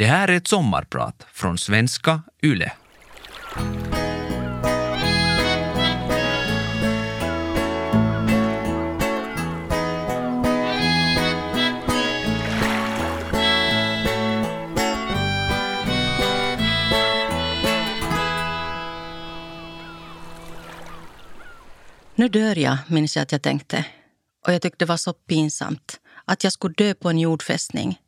Det här är ett sommarprat från svenska YLE. Nu dör jag, minns jag att jag tänkte. Och jag tyckte det var så pinsamt att jag skulle dö på en jordfästning.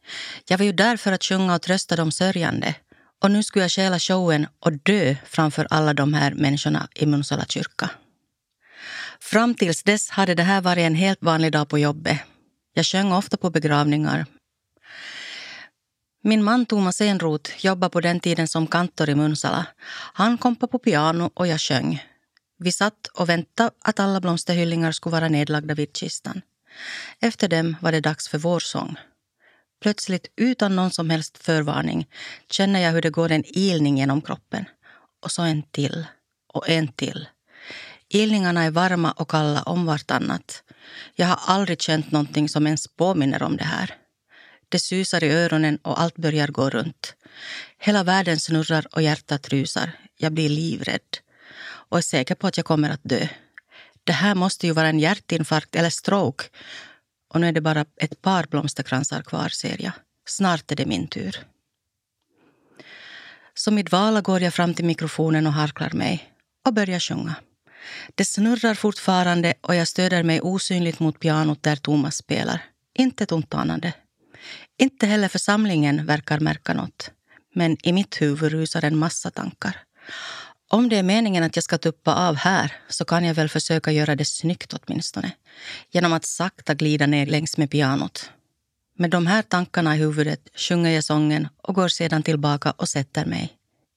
Jag var ju där för att sjunga och trösta de sörjande. Och nu skulle jag stjäla showen och dö framför alla de här människorna i Munsala kyrka. Fram tills dess hade det här varit en helt vanlig dag på jobbet. Jag sjöng ofta på begravningar. Min man Thomas Enroth jobbade på den tiden som kantor i Munsala. Han kompade på piano och jag sjöng. Vi satt och väntade att alla blomsterhyllningar skulle vara nedlagda vid kistan. Efter dem var det dags för vår sång. Plötsligt, utan någon som helst förvarning, känner jag hur det går en ilning genom kroppen. Och så en till. Och en till. Ilningarna är varma och kalla om vartannat. Jag har aldrig känt någonting som ens påminner om det här. Det susar i öronen och allt börjar gå runt. Hela världen snurrar och hjärtat rusar. Jag blir livrädd och är säker på att jag kommer att dö. Det här måste ju vara en hjärtinfarkt eller stroke. Och nu är det bara ett par blomsterkransar kvar, ser jag. Snart är det min tur. Som i dvala går jag fram till mikrofonen och harklar mig och börjar sjunga. Det snurrar fortfarande och jag stöder mig osynligt mot pianot där Thomas spelar. Inte ett ont anande. Inte heller församlingen verkar märka något. Men i mitt huvud rusar en massa tankar. Om det är meningen att jag ska tuppa av här så kan jag väl försöka göra det snyggt åtminstone. Genom att sakta glida ner längs med pianot. Med de här tankarna i huvudet sjunger jag sången och går sedan tillbaka och sätter mig.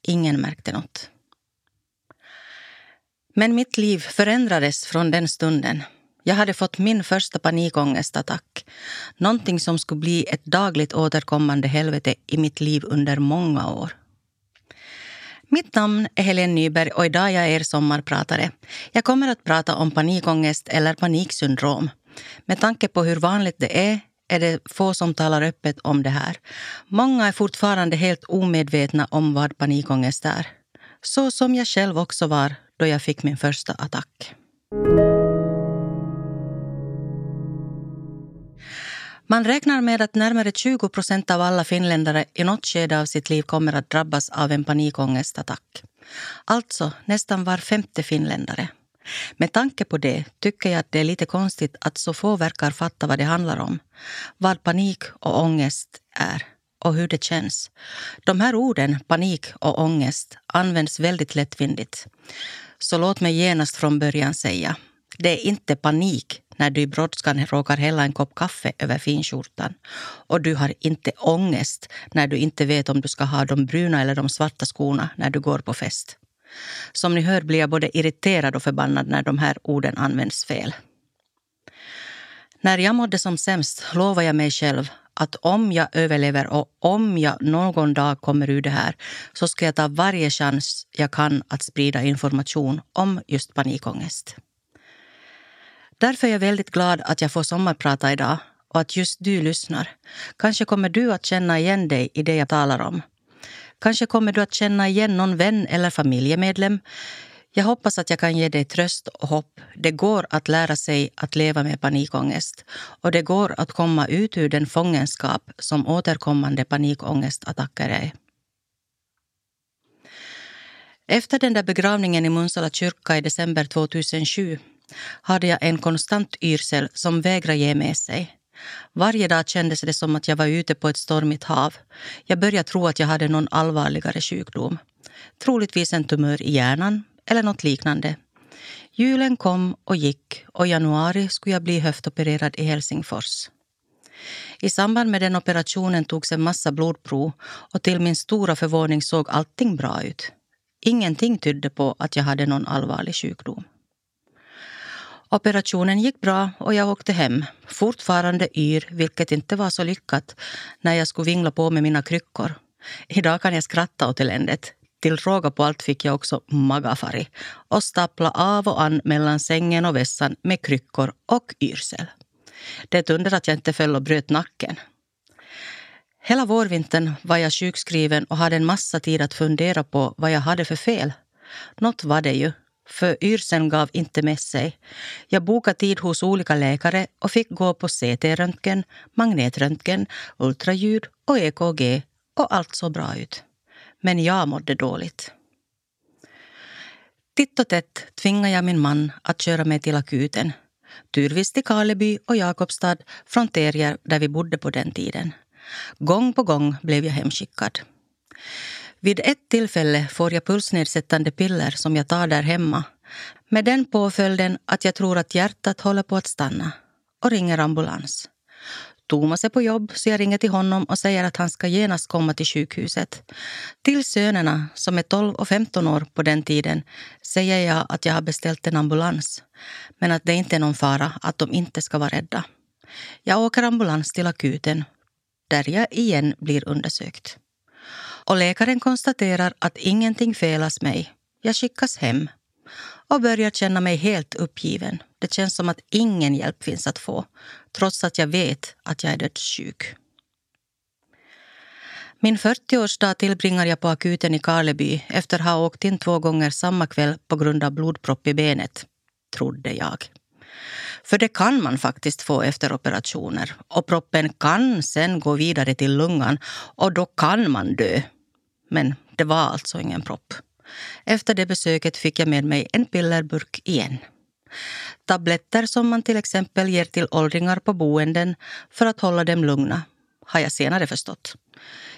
Ingen märkte något. Men mitt liv förändrades från den stunden. Jag hade fått min första panikångestattack. Någonting som skulle bli ett dagligt återkommande helvete i mitt liv under många år. Mitt namn är Helene Nyberg och idag är jag er sommarpratare. Jag kommer att prata om panikångest eller paniksyndrom. Med tanke på hur vanligt det är är det få som talar öppet om det här. Många är fortfarande helt omedvetna om vad panikångest är. Så som jag själv också var då jag fick min första attack. Man räknar med att närmare 20 procent av alla finländare i något skede av sitt liv kommer att drabbas av en panikångestattack. Alltså nästan var femte finländare. Med tanke på det tycker jag att det är lite konstigt att så få verkar fatta vad det handlar om. Vad panik och ångest är och hur det känns. De här orden, panik och ångest, används väldigt lättvindigt. Så låt mig genast från början säga, det är inte panik när du i brådskan råkar hälla en kopp kaffe över finskjortan. Och du har inte ångest när du inte vet om du ska ha de bruna eller de svarta skorna när du går på fest. Som ni hör blir jag både irriterad och förbannad när de här orden används fel. När jag mådde som sämst lovade jag mig själv att om jag överlever och om jag någon dag kommer ur det här så ska jag ta varje chans jag kan att sprida information om just panikångest. Därför är jag väldigt glad att jag får sommarprata idag och att just du lyssnar. Kanske kommer du att känna igen dig i det jag talar om. Kanske kommer du att känna igen någon vän eller familjemedlem. Jag hoppas att jag kan ge dig tröst och hopp. Det går att lära sig att leva med panikångest och det går att komma ut ur den fångenskap som återkommande panikångestattacker är. Efter den där begravningen i Munsala kyrka i december 2007 hade jag en konstant yrsel som vägrade ge med sig. Varje dag kändes det som att jag var ute på ett stormigt hav. Jag började tro att jag hade någon allvarligare sjukdom. Troligtvis en tumör i hjärnan eller något liknande. Julen kom och gick och i januari skulle jag bli höftopererad i Helsingfors. I samband med den operationen togs en massa blodprov och till min stora förvåning såg allting bra ut. Ingenting tydde på att jag hade någon allvarlig sjukdom. Operationen gick bra och jag åkte hem, fortfarande yr, vilket inte var så lyckat när jag skulle vingla på med mina kryckor. Idag kan jag skratta åt eländet. Till råga på allt fick jag också magafari och stapla av och an mellan sängen och vässan med kryckor och yrsel. Det är ett under att jag inte föll och bröt nacken. Hela vårvintern var jag sjukskriven och hade en massa tid att fundera på vad jag hade för fel. Något var det ju, för yrseln gav inte med sig. Jag bokade tid hos olika läkare och fick gå på CT-röntgen, magnetröntgen, ultraljud och EKG och allt såg bra ut. Men jag mådde dåligt. Titt och tätt tvingade jag min man att köra mig till akuten. Turvis till Karleby och Jakobstad fronterier där vi bodde på den tiden. Gång på gång blev jag hemskickad. Vid ett tillfälle får jag pulsnedsättande piller som jag tar där hemma med den påföljden att jag tror att hjärtat håller på att stanna och ringer ambulans. Thomas är på jobb så jag ringer till honom och säger att han ska genast komma till sjukhuset. Till sönerna, som är 12 och 15 år på den tiden, säger jag att jag har beställt en ambulans. Men att det inte är någon fara, att de inte ska vara rädda. Jag åker ambulans till akuten, där jag igen blir undersökt. Och läkaren konstaterar att ingenting felas mig. Jag skickas hem och börjar känna mig helt uppgiven. Det känns som att ingen hjälp finns att få trots att jag vet att jag är dödssjuk. Min 40-årsdag tillbringar jag på akuten i Karleby efter att ha åkt in två gånger samma kväll på grund av blodpropp i benet, trodde jag. För det kan man faktiskt få efter operationer och proppen kan sen gå vidare till lungan och då kan man dö. Men det var alltså ingen propp. Efter det besöket fick jag med mig en pillerburk igen. Tabletter som man till exempel ger till åldringar på boenden för att hålla dem lugna, har jag senare förstått.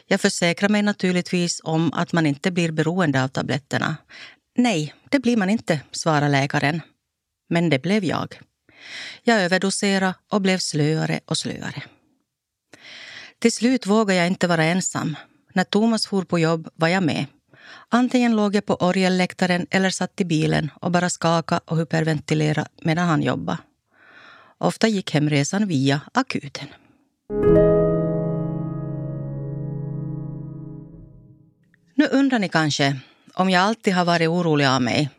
Jag försäkrar mig naturligtvis om att man inte blir beroende av tabletterna. Nej, det blir man inte, svarar läkaren. Men det blev jag. Jag överdoserade och blev slöare och slöare. Till slut vågade jag inte vara ensam. När Thomas for på jobb var jag med. Antingen låg jag på orgelläktaren eller satt i bilen och bara skaka och hyperventilera medan han jobbade. Ofta gick hemresan via akuten. Nu undrar ni kanske om jag alltid har varit orolig av mig.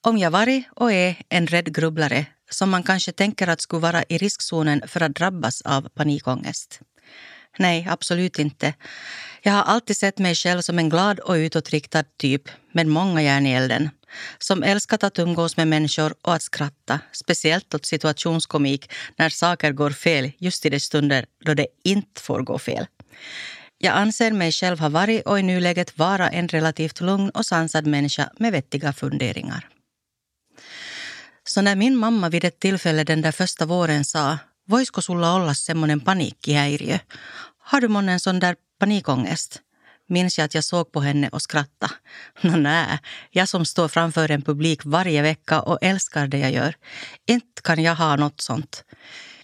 Om jag varit och är en rädd grubblare som man kanske tänker att skulle vara i riskzonen för att drabbas av panikångest. Nej, absolut inte. Jag har alltid sett mig själv som en glad och utåtriktad typ med många järn i elden. Som älskat att umgås med människor och att skratta. Speciellt åt situationskomik när saker går fel just i de stunder då det inte får gå fel. Jag anser mig själv ha varit och i nuläget vara en relativt lugn och sansad människa med vettiga funderingar. Så när min mamma vid ett tillfälle den där första våren sa Voisiko sulla olla semmoinen paniikkihäiriö? Har du månne en sån där panikångest? Minns jag att jag såg på henne och skrattade. Nå nä! jag som står framför en publik varje vecka och älskar det jag gör. Inte kan jag ha något sånt.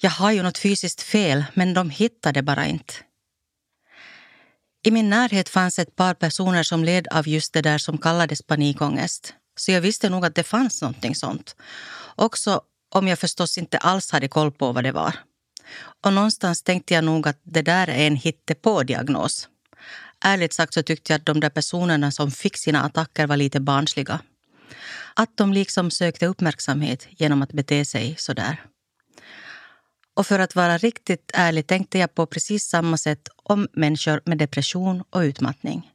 Jag har ju något fysiskt fel, men de hittade bara inte. I min närhet fanns ett par personer som led av just det där som kallades panikångest. Så jag visste nog att det fanns någonting sånt. Också om jag förstås inte alls hade koll på vad det var. Och någonstans tänkte jag nog att det där är en hittepå-diagnos. Ärligt sagt så tyckte jag att de där personerna som fick sina attacker var lite barnsliga. Att de liksom sökte uppmärksamhet genom att bete sig så där. Och för att vara riktigt ärlig tänkte jag på precis samma sätt om människor med depression och utmattning.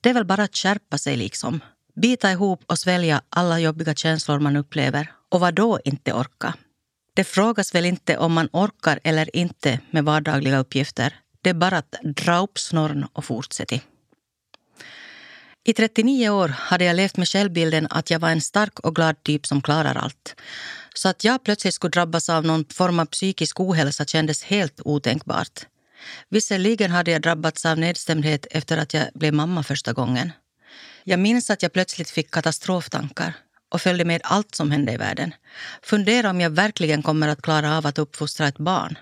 Det är väl bara att skärpa sig liksom. Bita ihop och svälja alla jobbiga känslor man upplever. Och vad då inte orka? Det frågas väl inte om man orkar eller inte med vardagliga uppgifter. Det är bara att dra upp snorren och fortsätta. I 39 år hade jag levt med självbilden att jag var en stark och glad typ som klarar allt. Så att jag plötsligt skulle drabbas av någon form av psykisk ohälsa kändes helt otänkbart. Visserligen hade jag drabbats av nedstämdhet efter att jag blev mamma första gången. Jag minns att jag plötsligt fick katastroftankar och följde med allt som hände i världen. Fundera om jag verkligen kommer att klara av att uppfostra ett barn.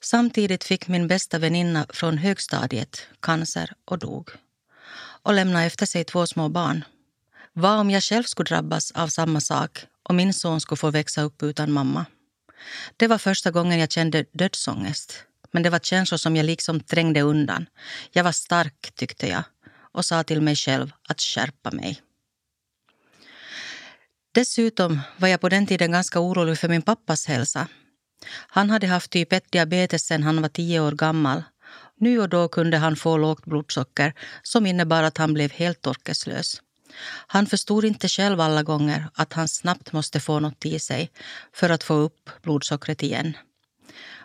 Samtidigt fick min bästa väninna från högstadiet cancer och dog. Och lämnade efter sig två små barn. Vad om jag själv skulle drabbas av samma sak och min son skulle få växa upp utan mamma? Det var första gången jag kände dödsångest. Men det var känslor som jag liksom trängde undan. Jag var stark, tyckte jag och sa till mig själv att skärpa mig. Dessutom var jag på den tiden ganska orolig för min pappas hälsa. Han hade haft typ 1 diabetes sedan han var tio år gammal. Nu och då kunde han få lågt blodsocker som innebar att han blev helt orkeslös. Han förstod inte själv alla gånger att han snabbt måste få något i sig för att få upp blodsockret igen.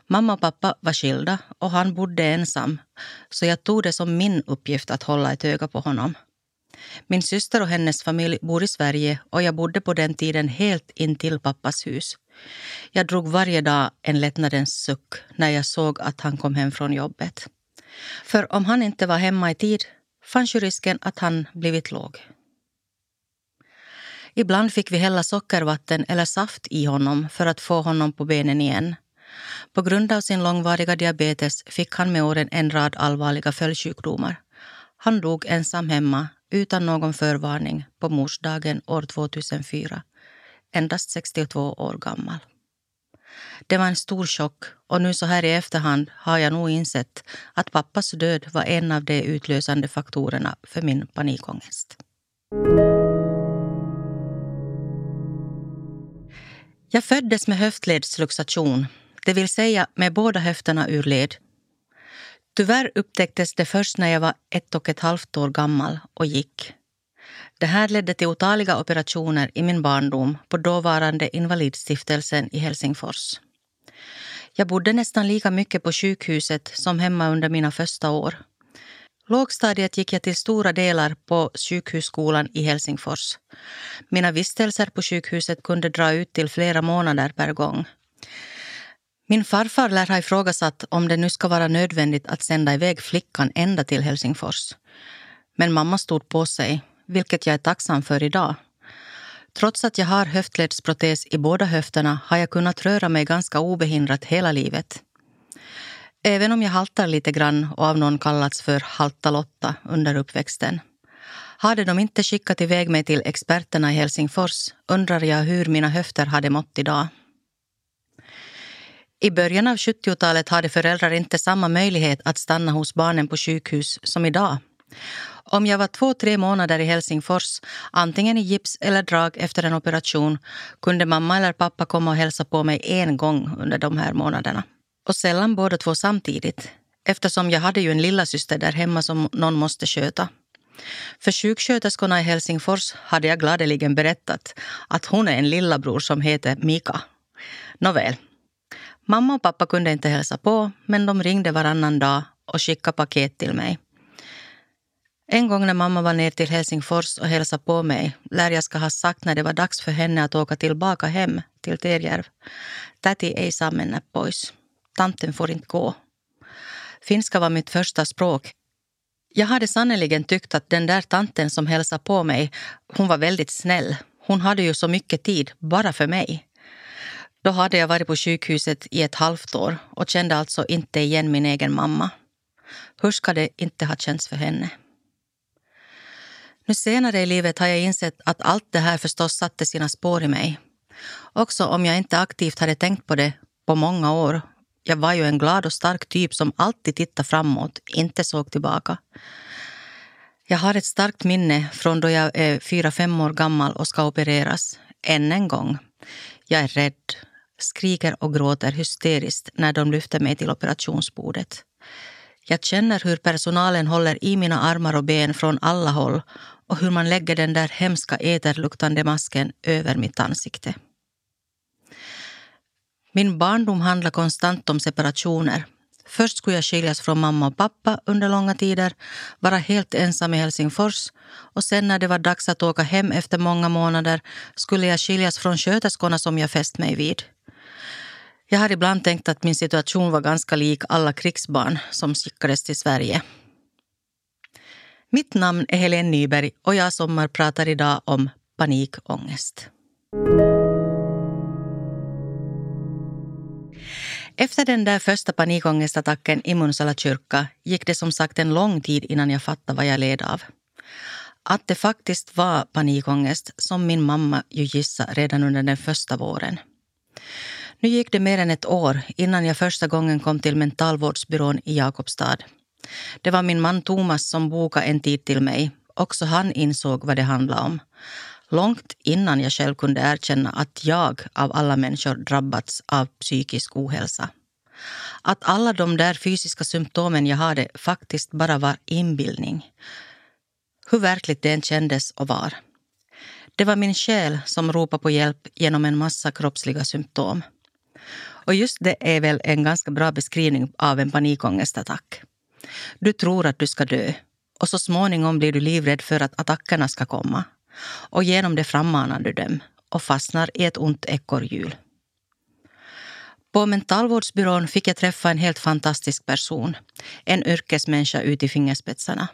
Mamma och pappa var skilda och han bodde ensam så jag tog det som min uppgift att hålla ett öga på honom. Min syster och hennes familj bor i Sverige och jag bodde på den tiden helt intill pappas hus. Jag drog varje dag en lättnadens suck när jag såg att han kom hem från jobbet. För om han inte var hemma i tid fanns ju risken att han blivit låg. Ibland fick vi hälla sockervatten eller saft i honom för att få honom på benen igen. På grund av sin långvariga diabetes fick han med åren en rad allvarliga följdsjukdomar. Han dog ensam hemma utan någon förvarning på morsdagen år 2004, endast 62 år gammal. Det var en stor chock och nu så här i efterhand har jag nog insett att pappas död var en av de utlösande faktorerna för min panikångest. Jag föddes med höftledsluxation, det vill säga med båda höfterna ur led. Tyvärr upptäcktes det först när jag var ett och ett halvt år gammal och gick. Det här ledde till otaliga operationer i min barndom på dåvarande Invalidstiftelsen i Helsingfors. Jag bodde nästan lika mycket på sjukhuset som hemma under mina första år. Lågstadiet gick jag till stora delar på sjukhusskolan i Helsingfors. Mina vistelser på sjukhuset kunde dra ut till flera månader per gång. Min farfar lär ha ifrågasatt om det nu ska vara nödvändigt att sända iväg flickan ända till Helsingfors. Men mamma stod på sig, vilket jag är tacksam för idag. Trots att jag har höftledsprotes i båda höfterna har jag kunnat röra mig ganska obehindrat hela livet. Även om jag haltar lite grann och av någon kallats för Halta-Lotta under uppväxten. Hade de inte skickat iväg mig till experterna i Helsingfors undrar jag hur mina höfter hade mått idag. I början av 70-talet hade föräldrar inte samma möjlighet att stanna hos barnen på sjukhus som idag. Om jag var två, tre månader i Helsingfors, antingen i gips eller drag efter en operation, kunde mamma eller pappa komma och hälsa på mig en gång under de här månaderna. Och sällan båda två samtidigt, eftersom jag hade ju en lilla syster där hemma som någon måste sköta. För sjuksköterskorna i Helsingfors hade jag gladeligen berättat att hon är en lillabror som heter Mika. Nåväl, Mamma och pappa kunde inte hälsa på, men de ringde varannan dag och skickade paket till mig. En gång när mamma var ner till Helsingfors och hälsade på mig lär jag ska ha sagt när det var dags för henne att åka tillbaka hem till Terjärv. Täti ei saa mennä pois. Tanten får inte gå. Finska var mitt första språk. Jag hade sannerligen tyckt att den där tanten som hälsade på mig, hon var väldigt snäll. Hon hade ju så mycket tid, bara för mig. Då hade jag varit på sjukhuset i ett halvt år och kände alltså inte igen min egen mamma. Hur ska det inte ha känts för henne? Nu senare i livet har jag insett att allt det här förstås satte sina spår i mig. Också om jag inte aktivt hade tänkt på det på många år. Jag var ju en glad och stark typ som alltid tittade framåt, inte såg tillbaka. Jag har ett starkt minne från då jag är fyra, fem år gammal och ska opereras. Än en gång. Jag är rädd, skriker och gråter hysteriskt när de lyfter mig till operationsbordet. Jag känner hur personalen håller i mina armar och ben från alla håll och hur man lägger den där hemska eterluktande masken över mitt ansikte. Min barndom handlar konstant om separationer. Först skulle jag skiljas från mamma och pappa under långa tider, vara helt ensam i Helsingfors och sen när det var dags att åka hem efter många månader skulle jag skiljas från sköterskorna som jag fäst mig vid. Jag har ibland tänkt att min situation var ganska lik alla krigsbarn som skickades till Sverige. Mitt namn är Helene Nyberg och jag sommarpratar idag om panikångest. Efter den där första panikångestattacken i Munsala kyrka gick det som sagt en lång tid innan jag fattade vad jag led av. Att det faktiskt var panikångest som min mamma ju gissade redan under den första våren. Nu gick det mer än ett år innan jag första gången kom till mentalvårdsbyrån i Jakobstad. Det var min man Thomas som bokade en tid till mig. Också han insåg vad det handlade om. Långt innan jag själv kunde erkänna att jag av alla människor drabbats av psykisk ohälsa. Att alla de där fysiska symptomen jag hade faktiskt bara var inbildning. Hur verkligt det än kändes och var. Det var min själ som ropade på hjälp genom en massa kroppsliga symptom. Och just det är väl en ganska bra beskrivning av en panikångestattack. Du tror att du ska dö och så småningom blir du livrädd för att attackerna ska komma. Och genom det frammanar du dem och fastnar i ett ont ekorrhjul. På mentalvårdsbyrån fick jag träffa en helt fantastisk person. En yrkesmänniska ut i fingerspetsarna.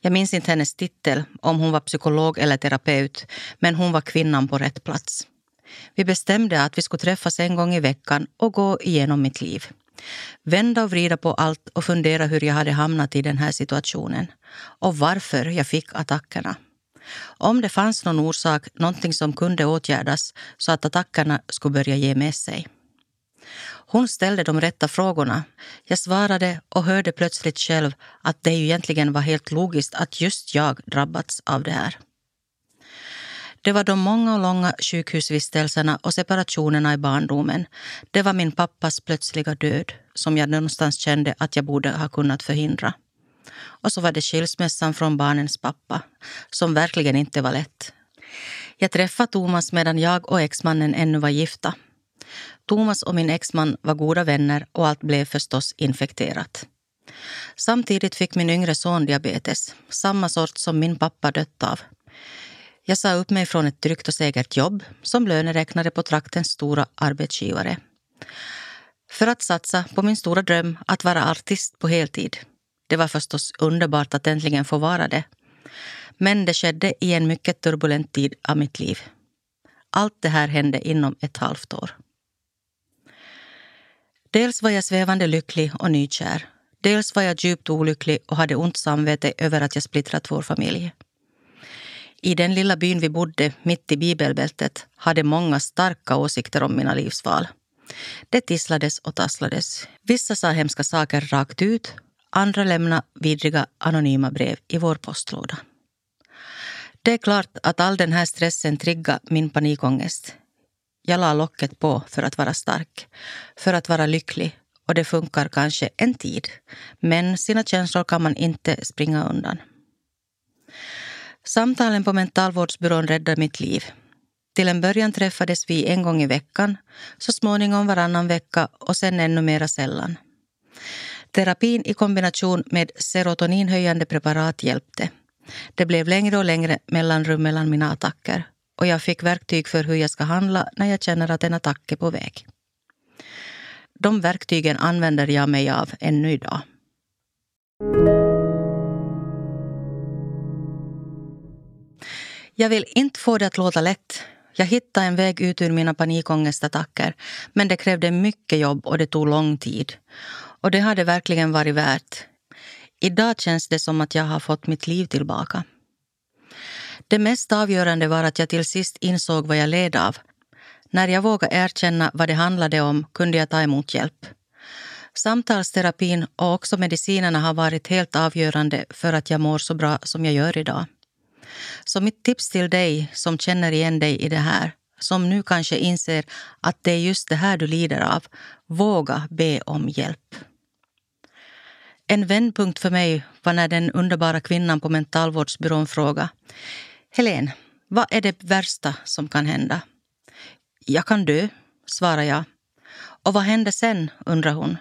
Jag minns inte hennes titel, om hon var psykolog eller terapeut, men hon var kvinnan på rätt plats. Vi bestämde att vi skulle träffas en gång i veckan och gå igenom mitt liv. Vända och vrida på allt och fundera hur jag hade hamnat i den här situationen och varför jag fick attackerna. Om det fanns någon orsak, någonting som kunde åtgärdas så att attackerna skulle börja ge med sig. Hon ställde de rätta frågorna. Jag svarade och hörde plötsligt själv att det ju egentligen var helt logiskt att just jag drabbats av det här. Det var de många och långa sjukhusvistelserna och separationerna i barndomen. Det var min pappas plötsliga död som jag någonstans kände att jag borde ha kunnat förhindra. Och så var det skilsmässan från barnens pappa, som verkligen inte var lätt. Jag träffade Thomas medan jag och exmannen ännu var gifta. Thomas och min exman var goda vänner och allt blev förstås infekterat. Samtidigt fick min yngre son diabetes, samma sort som min pappa dött av. Jag sa upp mig från ett tryggt och säkert jobb som löneräknare på traktens stora arbetsgivare. För att satsa på min stora dröm att vara artist på heltid. Det var förstås underbart att äntligen få vara det. Men det skedde i en mycket turbulent tid av mitt liv. Allt det här hände inom ett halvt år. Dels var jag svävande lycklig och nykär. Dels var jag djupt olycklig och hade ont samvete över att jag splittrat vår familj. I den lilla byn vi bodde, mitt i bibelbältet, hade många starka åsikter om mina livsval. Det tisslades och tasslades. Vissa sa hemska saker rakt ut. Andra lämnade vidriga anonyma brev i vår postlåda. Det är klart att all den här stressen triggade min panikångest. Jag la locket på för att vara stark, för att vara lycklig och det funkar kanske en tid. Men sina känslor kan man inte springa undan. Samtalen på mentalvårdsbyrån räddade mitt liv. Till en början träffades vi en gång i veckan, så småningom varannan vecka och sen ännu mera sällan. Terapin i kombination med serotoninhöjande preparat hjälpte. Det blev längre och längre mellanrum mellan mina attacker och jag fick verktyg för hur jag ska handla när jag känner att en attack är på väg. De verktygen använder jag mig av ännu idag. Jag vill inte få det att låta lätt. Jag hittade en väg ut ur mina panikångestattacker men det krävde mycket jobb och det tog lång tid. Och det hade verkligen varit värt. Idag känns det som att jag har fått mitt liv tillbaka. Det mest avgörande var att jag till sist insåg vad jag led av. När jag vågade erkänna vad det handlade om kunde jag ta emot hjälp. Samtalsterapin och också medicinerna har varit helt avgörande för att jag mår så bra som jag gör idag. Så mitt tips till dig som känner igen dig i det här som nu kanske inser att det är just det här du lider av, våga be om hjälp. En vändpunkt för mig var när den underbara kvinnan på mentalvårdsbyrån frågade Helen, vad är det värsta som kan hända? Jag kan dö, svarade jag. Och vad händer sen, undrar hon.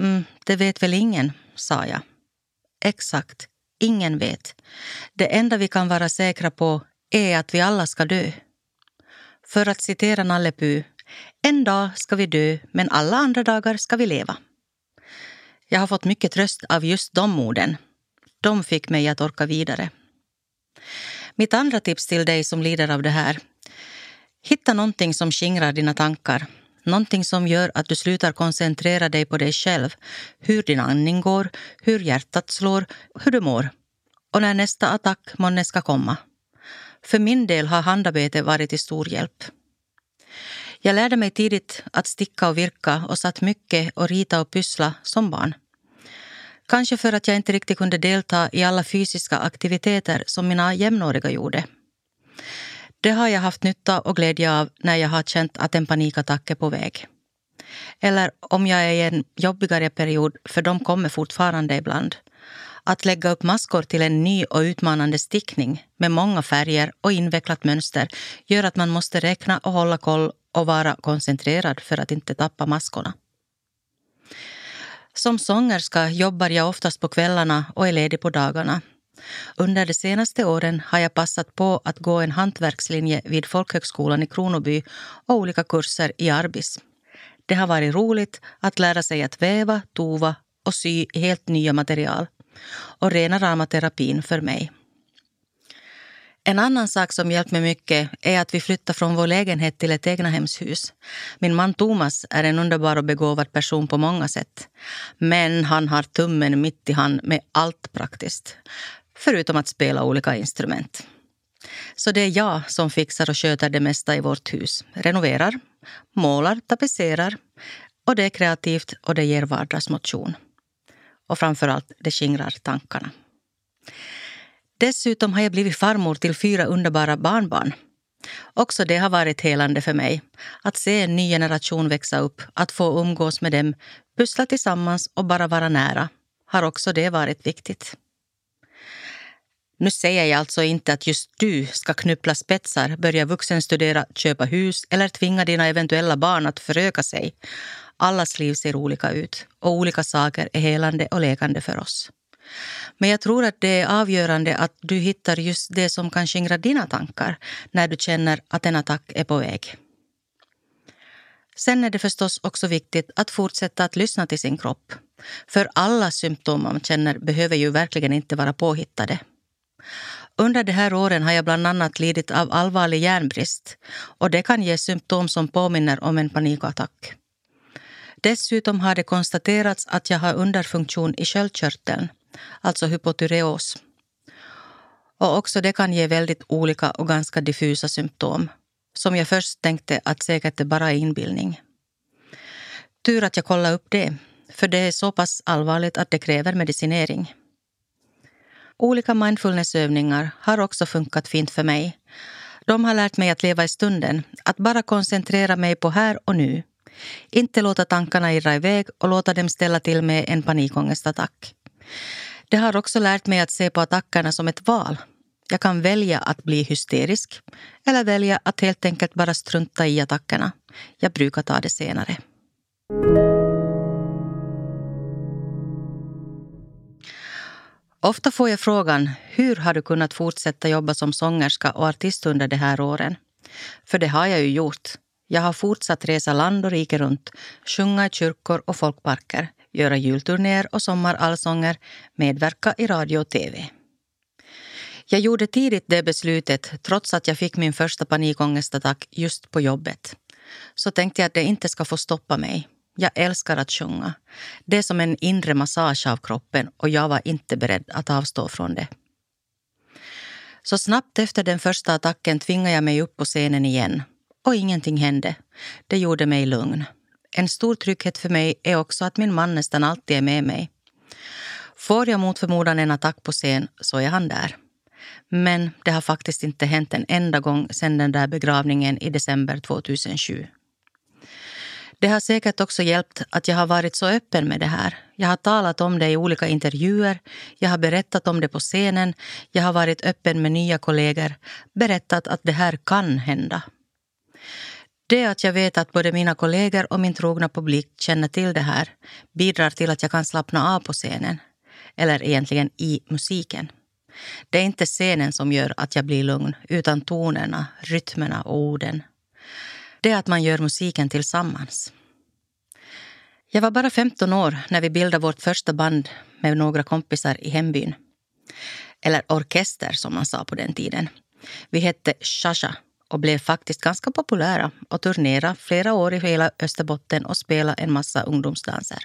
Mm, det vet väl ingen, sa jag. Exakt, ingen vet. Det enda vi kan vara säkra på är att vi alla ska dö. För att citera Nalle Puh, en dag ska vi dö, men alla andra dagar ska vi leva. Jag har fått mycket tröst av just de orden. De fick mig att orka vidare. Mitt andra tips till dig som lider av det här. Hitta någonting som skingrar dina tankar. Någonting som gör att du slutar koncentrera dig på dig själv. Hur din andning går, hur hjärtat slår, hur du mår. Och när nästa attack månne ska komma. För min del har handarbete varit till stor hjälp. Jag lärde mig tidigt att sticka och virka och satt mycket och rita och pyssla som barn. Kanske för att jag inte riktigt kunde delta i alla fysiska aktiviteter som mina jämnåriga gjorde. Det har jag haft nytta och glädje av när jag har känt att en panikattack är på väg. Eller om jag är i en jobbigare period, för de kommer fortfarande ibland. Att lägga upp maskor till en ny och utmanande stickning med många färger och invecklat mönster gör att man måste räkna och hålla koll och vara koncentrerad för att inte tappa maskorna. Som sångerska jobbar jag oftast på kvällarna och är ledig på dagarna. Under de senaste åren har jag passat på att gå en hantverkslinje vid Folkhögskolan i Kronoby och olika kurser i Arbis. Det har varit roligt att lära sig att väva, tova och sy helt nya material. Och rena rama terapin för mig. En annan sak som hjälpt mig mycket är att vi flyttar från vår lägenhet till ett egnahemshus. Min man Thomas är en underbar och begåvad person på många sätt. Men han har tummen mitt i hand med allt praktiskt. Förutom att spela olika instrument. Så det är jag som fixar och sköter det mesta i vårt hus. Renoverar, målar, tapetserar. Och det är kreativt och det ger vardagsmotion. Och framför allt, det skingrar tankarna. Dessutom har jag blivit farmor till fyra underbara barnbarn. Också det har varit helande för mig. Att se en ny generation växa upp, att få umgås med dem, pussla tillsammans och bara vara nära har också det varit viktigt. Nu säger jag alltså inte att just du ska knyppla spetsar, börja vuxenstudera, köpa hus eller tvinga dina eventuella barn att föröka sig. Allas liv ser olika ut och olika saker är helande och lekande för oss. Men jag tror att det är avgörande att du hittar just det som kan skingra dina tankar när du känner att en attack är på väg. Sen är det förstås också viktigt att fortsätta att lyssna till sin kropp. För alla symptom man känner behöver ju verkligen inte vara påhittade. Under de här åren har jag bland annat lidit av allvarlig järnbrist och det kan ge symptom som påminner om en panikattack. Dessutom har det konstaterats att jag har underfunktion i sköldkörteln, alltså hypotyreos. Och också det kan ge väldigt olika och ganska diffusa symptom som jag först tänkte att säkert är bara inbildning. Tur att jag kollade upp det, för det är så pass allvarligt att det kräver medicinering. Olika mindfulnessövningar har också funkat fint för mig. De har lärt mig att leva i stunden, att bara koncentrera mig på här och nu. Inte låta tankarna irra iväg och låta dem ställa till med en panikångestattack. Det har också lärt mig att se på attackerna som ett val. Jag kan välja att bli hysterisk eller välja att helt enkelt bara strunta i attackerna. Jag brukar ta det senare. Ofta får jag frågan hur har du kunnat fortsätta jobba som sångerska och artist under de här åren? För det har jag ju gjort. Jag har fortsatt resa land och rike runt, sjunga i kyrkor och folkparker, göra julturnéer och sommarallsånger, medverka i radio och tv. Jag gjorde tidigt det beslutet trots att jag fick min första panikångestattack just på jobbet. Så tänkte jag att det inte ska få stoppa mig. Jag älskar att sjunga. Det är som en inre massage av kroppen och jag var inte beredd att avstå från det. Så snabbt efter den första attacken tvingade jag mig upp på scenen igen. Och ingenting hände. Det gjorde mig lugn. En stor trygghet för mig är också att min man nästan alltid är med mig. Får jag mot förmodan en attack på scen så är han där. Men det har faktiskt inte hänt en enda gång sedan den där begravningen i december 2007. Det har säkert också hjälpt att jag har varit så öppen med det här. Jag har talat om det i olika intervjuer, jag har berättat om det på scenen, jag har varit öppen med nya kollegor, berättat att det här kan hända. Det att jag vet att både mina kollegor och min trogna publik känner till det här bidrar till att jag kan slappna av på scenen. Eller egentligen i musiken. Det är inte scenen som gör att jag blir lugn, utan tonerna, rytmerna och orden det är att man gör musiken tillsammans. Jag var bara 15 år när vi bildade vårt första band med några kompisar i hembyn. Eller orkester, som man sa på den tiden. Vi hette Shasha och blev faktiskt ganska populära och turnerade flera år i hela Österbotten och spelade en massa ungdomsdanser.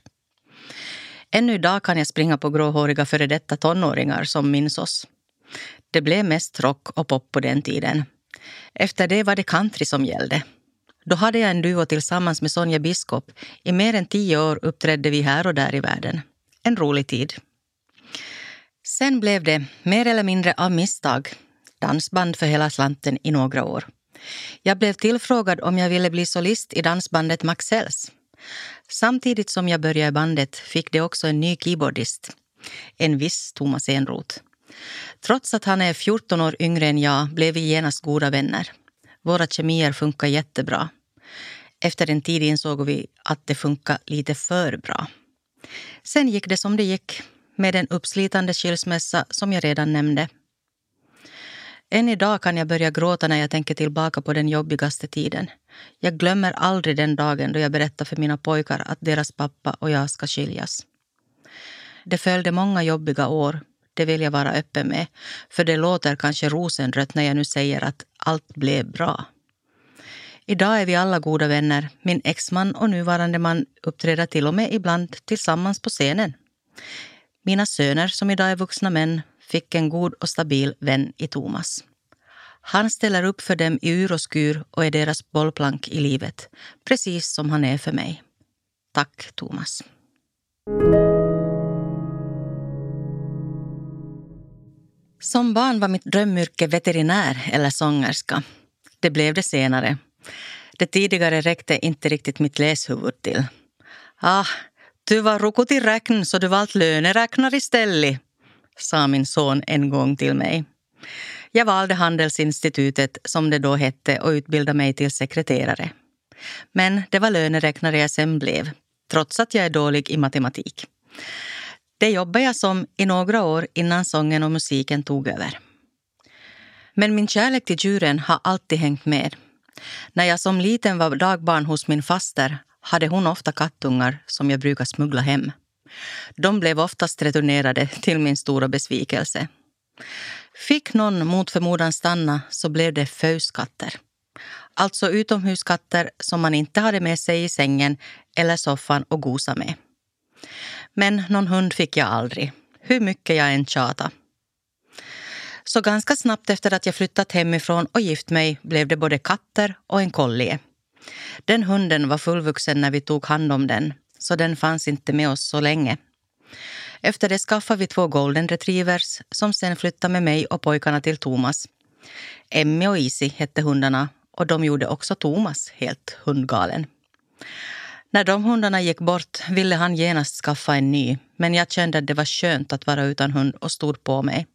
Ännu idag kan jag springa på gråhåriga före detta tonåringar som minns oss. Det blev mest rock och pop på den tiden. Efter det var det country som gällde då hade jag en duo tillsammans med Sonja Biskop. I mer än tio år uppträdde vi här och där i världen. En rolig tid. Sen blev det, mer eller mindre av misstag, dansband för hela slanten i några år. Jag blev tillfrågad om jag ville bli solist i dansbandet Maxells. Samtidigt som jag började bandet fick det också en ny keyboardist, en viss Thomas Enroth. Trots att han är 14 år yngre än jag blev vi genast goda vänner. Våra kemier funkar jättebra. Efter en tid insåg vi att det funkar lite för bra. Sen gick det som det gick, med en uppslitande skilsmässa som jag redan nämnde. Än idag kan jag börja gråta när jag tänker tillbaka på den jobbigaste tiden. Jag glömmer aldrig den dagen då jag berättade för mina pojkar att deras pappa och jag ska skiljas. Det följde många jobbiga år, det vill jag vara öppen med. För det låter kanske rosenrött när jag nu säger att allt blev bra. Idag är vi alla goda vänner. Min exman och nuvarande man uppträder till och med ibland tillsammans på scenen. Mina söner, som idag är vuxna män, fick en god och stabil vän i Thomas. Han ställer upp för dem i ur och skur och är deras bollplank i livet, precis som han är för mig. Tack, Thomas. Som barn var mitt drömyrke veterinär eller sångerska. Det blev det senare. Det tidigare räckte inte riktigt mitt läshuvud till. Ah, du var rukut i räkn så du valt löneräknare istället, sa min son en gång till mig. Jag valde Handelsinstitutet, som det då hette, och utbildade mig till sekreterare. Men det var löneräknare jag sen blev, trots att jag är dålig i matematik. Det jobbade jag som i några år innan sången och musiken tog över. Men min kärlek till djuren har alltid hängt med. När jag som liten var dagbarn hos min faster hade hon ofta kattungar som jag brukade smuggla hem. De blev oftast returnerade till min stora besvikelse. Fick någon mot förmodan stanna så blev det föskatter. Alltså utomhuskatter som man inte hade med sig i sängen eller soffan och gosa med. Men någon hund fick jag aldrig, hur mycket jag än tjatade. Så ganska snabbt efter att jag flyttat hemifrån och gift mig blev det både katter och en collie. Den hunden var fullvuxen när vi tog hand om den, så den fanns inte med oss så länge. Efter det skaffade vi två golden retrievers som sen flyttade med mig och pojkarna till Thomas. Emmy och Easy hette hundarna och de gjorde också Thomas helt hundgalen. När de hundarna gick bort ville han genast skaffa en ny men jag kände att det var skönt att vara utan hund och stod på mig.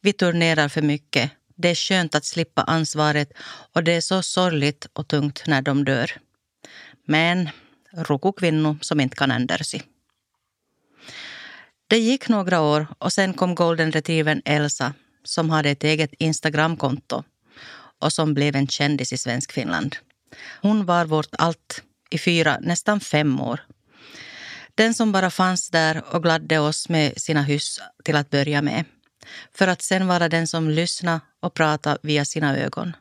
Vi turnerar för mycket. Det är skönt att slippa ansvaret och det är så sorgligt och tungt när de dör. Men rokokvinnor som inte kan ändra sig. Det gick några år och sen kom golden retrievern Elsa som hade ett eget Instagramkonto och som blev en kändis i svensk Finland. Hon var vårt allt i fyra, nästan fem år. Den som bara fanns där och gladde oss med sina hyss till att börja med. För att sen vara den som lyssnade och pratade via sina ögon.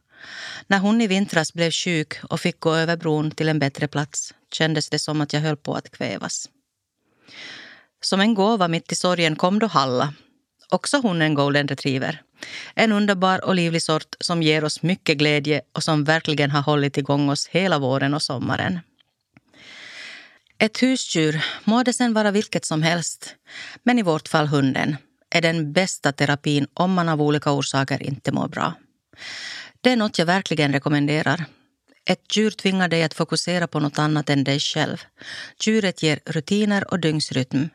När hon i vintras blev sjuk och fick gå över bron till en bättre plats kändes det som att jag höll på att kvävas. Som en gåva mitt i sorgen kom då Halla. Också hon en golden retriever. En underbar och livlig sort som ger oss mycket glädje och som verkligen har hållit igång oss hela våren och sommaren. Ett husdjur, må det sen vara vilket som helst, men i vårt fall hunden, är den bästa terapin om man av olika orsaker inte mår bra. Det är något jag verkligen rekommenderar. Ett djur tvingar dig att fokusera på något annat än dig själv. Djuret ger rutiner och dygnsrytm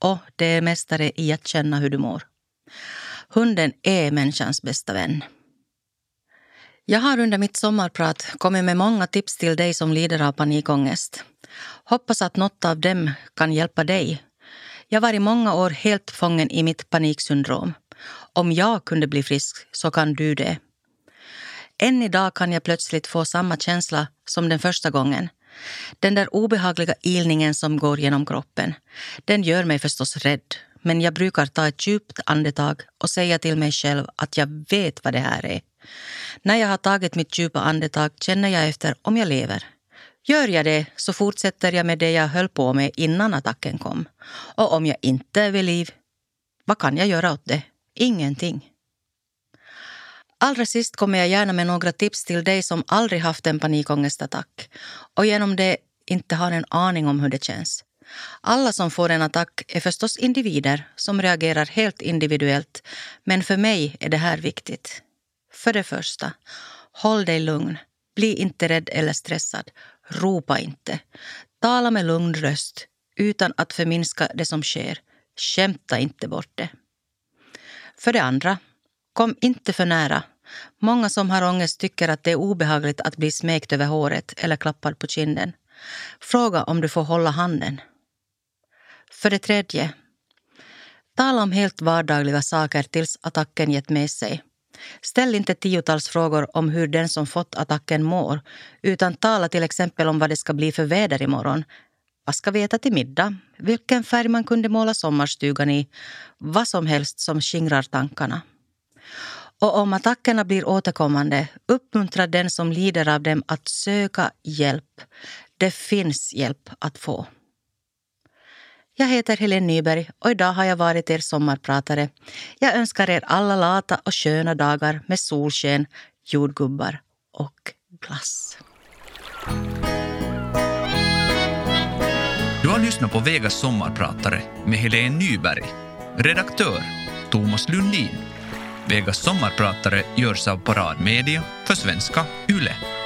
och det är mästare i att känna hur du mår. Hunden är människans bästa vän. Jag har under mitt sommarprat kommit med många tips till dig som lider av panikångest. Hoppas att något av dem kan hjälpa dig. Jag var i många år helt fången i mitt paniksyndrom. Om jag kunde bli frisk så kan du det. Än idag kan jag plötsligt få samma känsla som den första gången. Den där obehagliga ilningen som går genom kroppen. Den gör mig förstås rädd. Men jag brukar ta ett djupt andetag och säga till mig själv att jag vet vad det här är. När jag har tagit mitt djupa andetag känner jag efter om jag lever. Gör jag det så fortsätter jag med det jag höll på med innan attacken kom. Och om jag inte är vid liv, vad kan jag göra åt det? Ingenting. Allra sist kommer jag gärna med några tips till dig som aldrig haft en panikångestattack och genom det inte har en aning om hur det känns. Alla som får en attack är förstås individer som reagerar helt individuellt men för mig är det här viktigt. För det första, håll dig lugn. Bli inte rädd eller stressad. Ropa inte. Tala med lugn röst utan att förminska det som sker. Skämta inte bort det. För det andra, kom inte för nära. Många som har ångest tycker att det är obehagligt att bli smekt över håret eller klappad på kinden. Fråga om du får hålla handen. För det tredje, tala om helt vardagliga saker tills attacken gett med sig. Ställ inte tiotals frågor om hur den som fått attacken mår utan tala till exempel om vad det ska bli för väder imorgon. Vad ska vi äta till middag? Vilken färg man kunde måla sommarstugan i? Vad som helst som skingrar tankarna. Och om attackerna blir återkommande, uppmuntra den som lider av dem att söka hjälp. Det finns hjälp att få. Jag heter Helene Nyberg och idag har jag varit er sommarpratare. Jag önskar er alla lata och sköna dagar med solsken, jordgubbar och glass. Du har lyssnat på Vegas sommarpratare med Helene Nyberg. Redaktör Thomas Lundin. Vegas sommarpratare görs av Parad Media för svenska YLE.